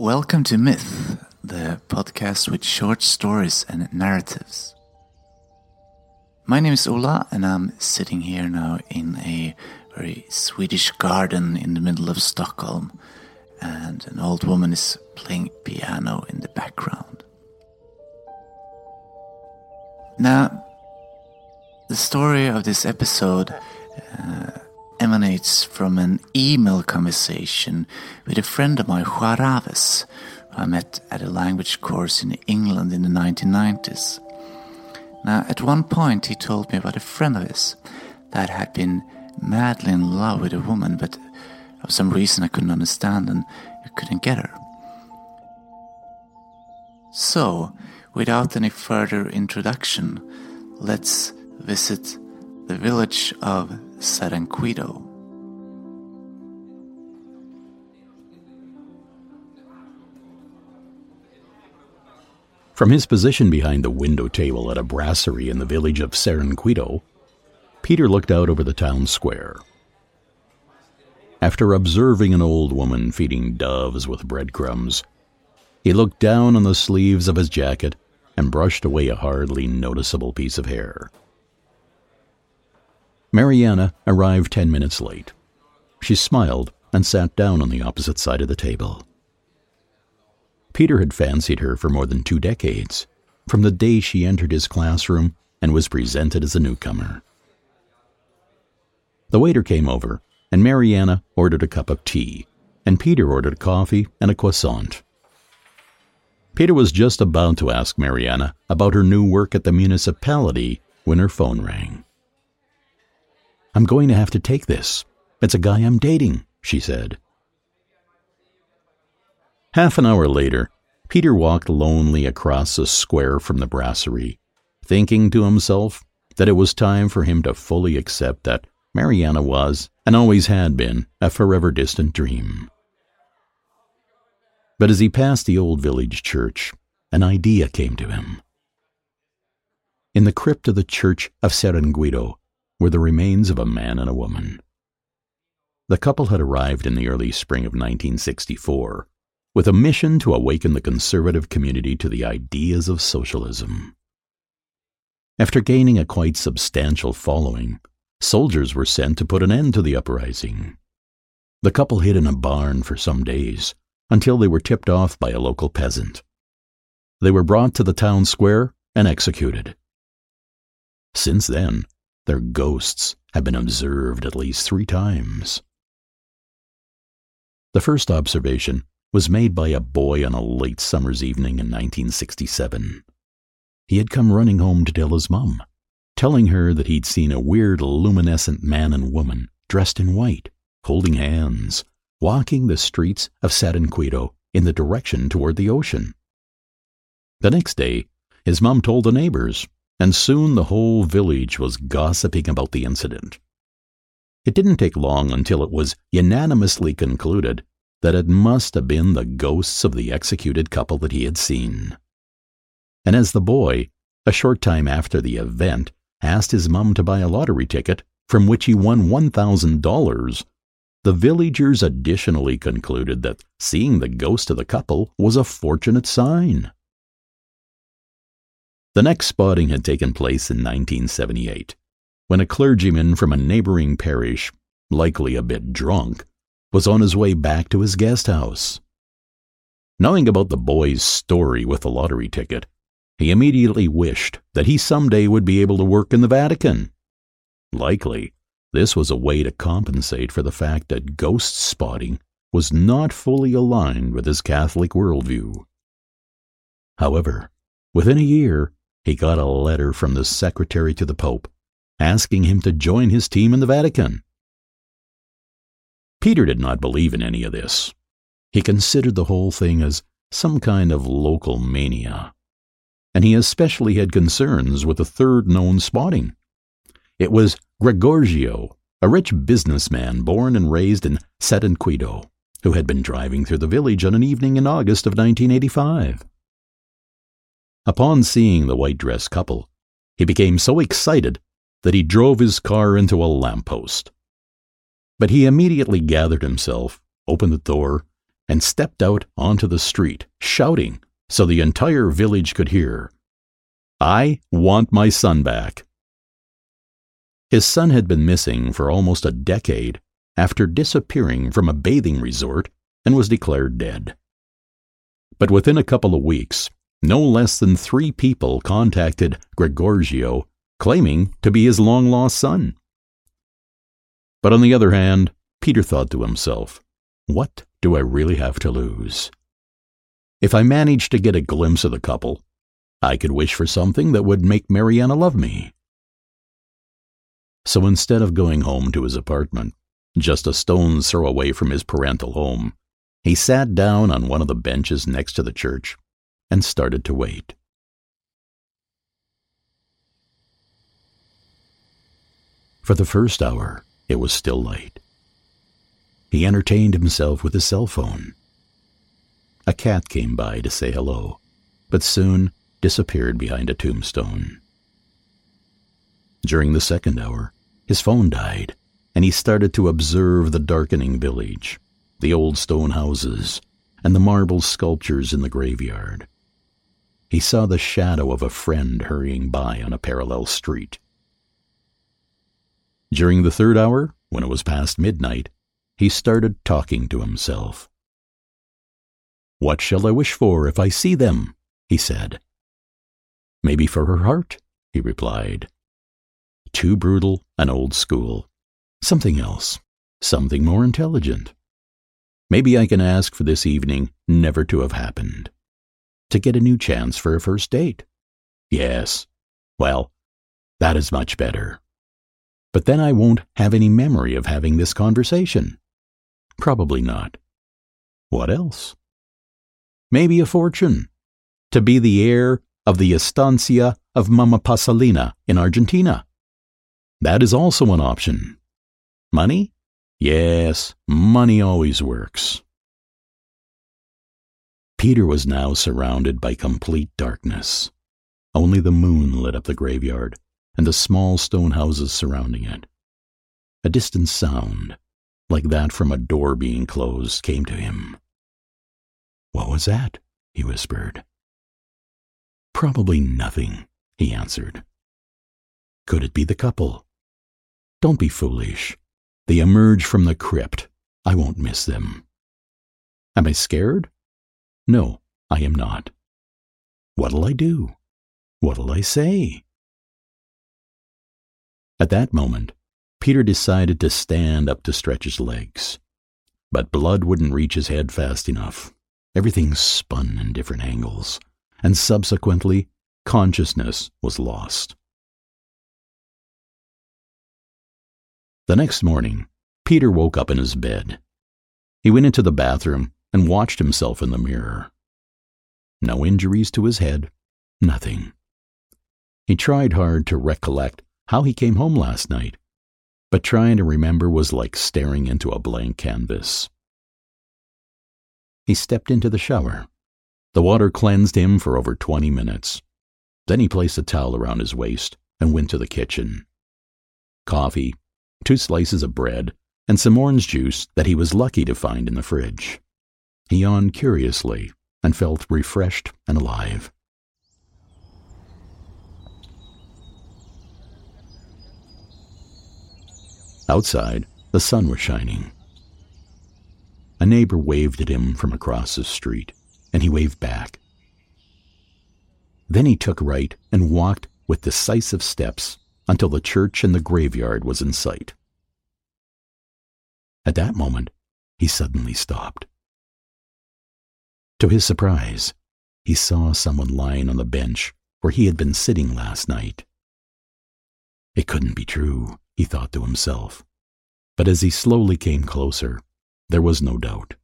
Welcome to Myth, the podcast with short stories and narratives. My name is Ola, and I'm sitting here now in a very Swedish garden in the middle of Stockholm, and an old woman is playing piano in the background. Now, the story of this episode uh, emanates from an email conversation with a friend of mine, Juaraves, who I met at a language course in England in the 1990s. Now, at one point, he told me about a friend of his that had been madly in love with a woman, but for some reason I couldn't understand and I couldn't get her. So, without any further introduction, let's visit the village of Saranquito. From his position behind the window table at a brasserie in the village of Saranquito, Peter looked out over the town square. After observing an old woman feeding doves with breadcrumbs, he looked down on the sleeves of his jacket and brushed away a hardly noticeable piece of hair. Mariana arrived ten minutes late. She smiled and sat down on the opposite side of the table. Peter had fancied her for more than two decades, from the day she entered his classroom and was presented as a newcomer. The waiter came over, and Mariana ordered a cup of tea, and Peter ordered coffee and a croissant. Peter was just about to ask Mariana about her new work at the municipality when her phone rang. I'm going to have to take this. It's a guy I'm dating, she said. Half an hour later, Peter walked lonely across the square from the brasserie, thinking to himself that it was time for him to fully accept that Mariana was, and always had been, a forever distant dream. But as he passed the old village church, an idea came to him. In the crypt of the church of Saranquito were the remains of a man and a woman. The couple had arrived in the early spring of 1964 with a mission to awaken the conservative community to the ideas of socialism. After gaining a quite substantial following, soldiers were sent to put an end to the uprising. The couple hid in a barn for some days until they were tipped off by a local peasant. They were brought to the town square and executed. Since then, their ghosts have been observed at least three times. The first observation was made by a boy on a late summer's evening in 1967. He had come running home to tell his mum, telling her that he'd seen a weird luminescent man and woman dressed in white, holding hands, walking the streets of Saranquito in the direction toward the ocean. The next day, his mum told the neighbors, and soon the whole village was gossiping about the incident. It didn't take long until it was unanimously concluded that it must have been the ghosts of the executed couple that he had seen. And as the boy, a short time after the event, asked his mum to buy a lottery ticket from which he won $1,000, the villagers additionally concluded that seeing the ghost of the couple was a fortunate sign. The next spotting had taken place in 1978, when a clergyman from a neighboring parish, likely a bit drunk, was on his way back to his guest house. Knowing about the boy's story with the lottery ticket, he immediately wished that he someday would be able to work in the Vatican. Likely, this was a way to compensate for the fact that ghost spotting was not fully aligned with his Catholic worldview. However, within a year, he got a letter from the secretary to the Pope asking him to join his team in the Vatican. Peter did not believe in any of this. He considered the whole thing as some kind of local mania. And he especially had concerns with the third known spotting. It was Gregorio, a rich businessman born and raised in Saranquito, who had been driving through the village on an evening in August of 1985. Upon seeing the white dress couple, he became so excited that he drove his car into a lamppost. But he immediately gathered himself, opened the door, and stepped out onto the street, shouting so the entire village could hear I want my son back. His son had been missing for almost a decade after disappearing from a bathing resort and was declared dead. But within a couple of weeks, no less than three people contacted Gregorio claiming to be his long lost son. But on the other hand, Peter thought to himself, what do I really have to lose? If I managed to get a glimpse of the couple, I could wish for something that would make Mariana love me. So instead of going home to his apartment, just a stone's throw away from his parental home, he sat down on one of the benches next to the church and started to wait. For the first hour, it was still light. He entertained himself with his cell phone. A cat came by to say hello, but soon disappeared behind a tombstone. During the second hour, his phone died, and he started to observe the darkening village, the old stone houses, and the marble sculptures in the graveyard. He saw the shadow of a friend hurrying by on a parallel street. During the third hour, when it was past midnight, he started talking to himself. What shall I wish for if I see them? he said. Maybe for her heart, he replied. Too brutal and old school. Something else. Something more intelligent. Maybe I can ask for this evening never to have happened. To get a new chance for a first date. Yes. Well, that is much better. But then I won't have any memory of having this conversation. Probably not. What else? Maybe a fortune. To be the heir of the estancia of Mama Pasalina in Argentina. That is also an option. Money? Yes, money always works. Peter was now surrounded by complete darkness. Only the moon lit up the graveyard and the small stone houses surrounding it. A distant sound, like that from a door being closed, came to him. What was that? he whispered. Probably nothing, he answered. Could it be the couple? Don't be foolish. They emerge from the crypt. I won't miss them. Am I scared? No, I am not. What'll I do? What'll I say? At that moment, Peter decided to stand up to stretch his legs. But blood wouldn't reach his head fast enough. Everything spun in different angles, and subsequently, consciousness was lost. The next morning, Peter woke up in his bed. He went into the bathroom and watched himself in the mirror. No injuries to his head, nothing. He tried hard to recollect how he came home last night, but trying to remember was like staring into a blank canvas. He stepped into the shower. The water cleansed him for over 20 minutes. Then he placed a towel around his waist and went to the kitchen. Coffee, two slices of bread, and some orange juice that he was lucky to find in the fridge. He yawned curiously and felt refreshed and alive. Outside, the sun was shining. A neighbor waved at him from across the street, and he waved back. Then he took right and walked with decisive steps until the church and the graveyard was in sight. At that moment, he suddenly stopped. To his surprise, he saw someone lying on the bench where he had been sitting last night. It couldn't be true he thought to himself. But as he slowly came closer, there was no doubt.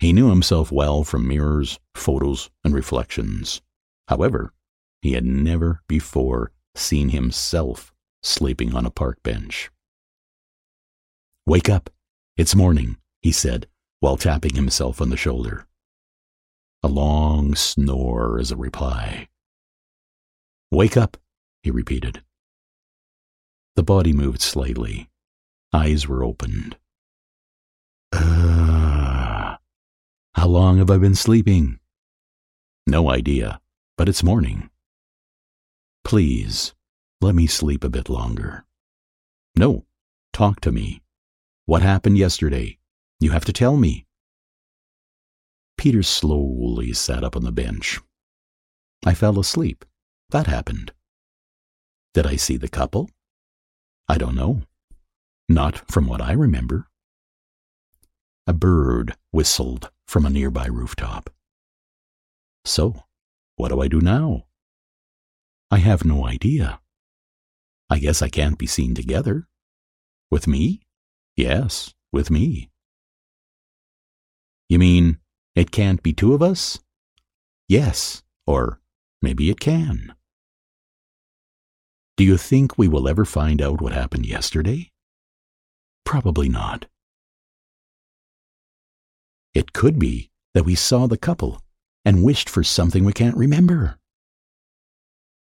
He knew himself well from mirrors, photos, and reflections. However, he had never before seen himself sleeping on a park bench. Wake up! It's morning, he said, while tapping himself on the shoulder. A long snore as a reply. Wake up, he repeated. The body moved slightly. Eyes were opened. Ah, how long have I been sleeping? No idea, but it's morning. Please, let me sleep a bit longer. No, talk to me. What happened yesterday? You have to tell me. Peter slowly sat up on the bench. I fell asleep. That happened. Did I see the couple? I don't know. Not from what I remember. A bird whistled from a nearby rooftop. So, what do I do now? I have no idea. I guess I can't be seen together. With me? Yes, with me. You mean it can't be two of us? Yes, or maybe it can. Do you think we will ever find out what happened yesterday? Probably not. It could be that we saw the couple and wished for something we can't remember.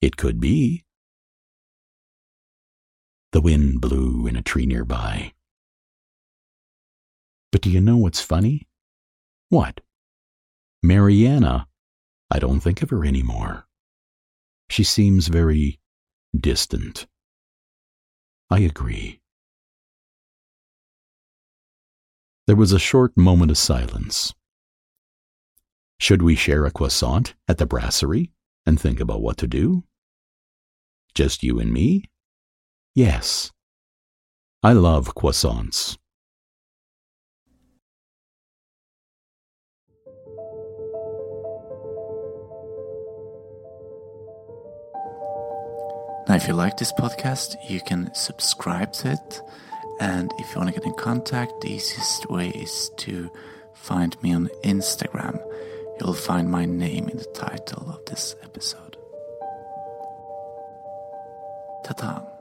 It could be. The wind blew in a tree nearby. But do you know what's funny? What? Mariana. I don't think of her anymore. She seems very distant. I agree. There was a short moment of silence. Should we share a croissant at the brasserie and think about what to do? Just you and me? Yes. I love croissants. Now, if you like this podcast, you can subscribe to it. And if you want to get in contact, the easiest way is to find me on Instagram. You'll find my name in the title of this episode. Ta ta.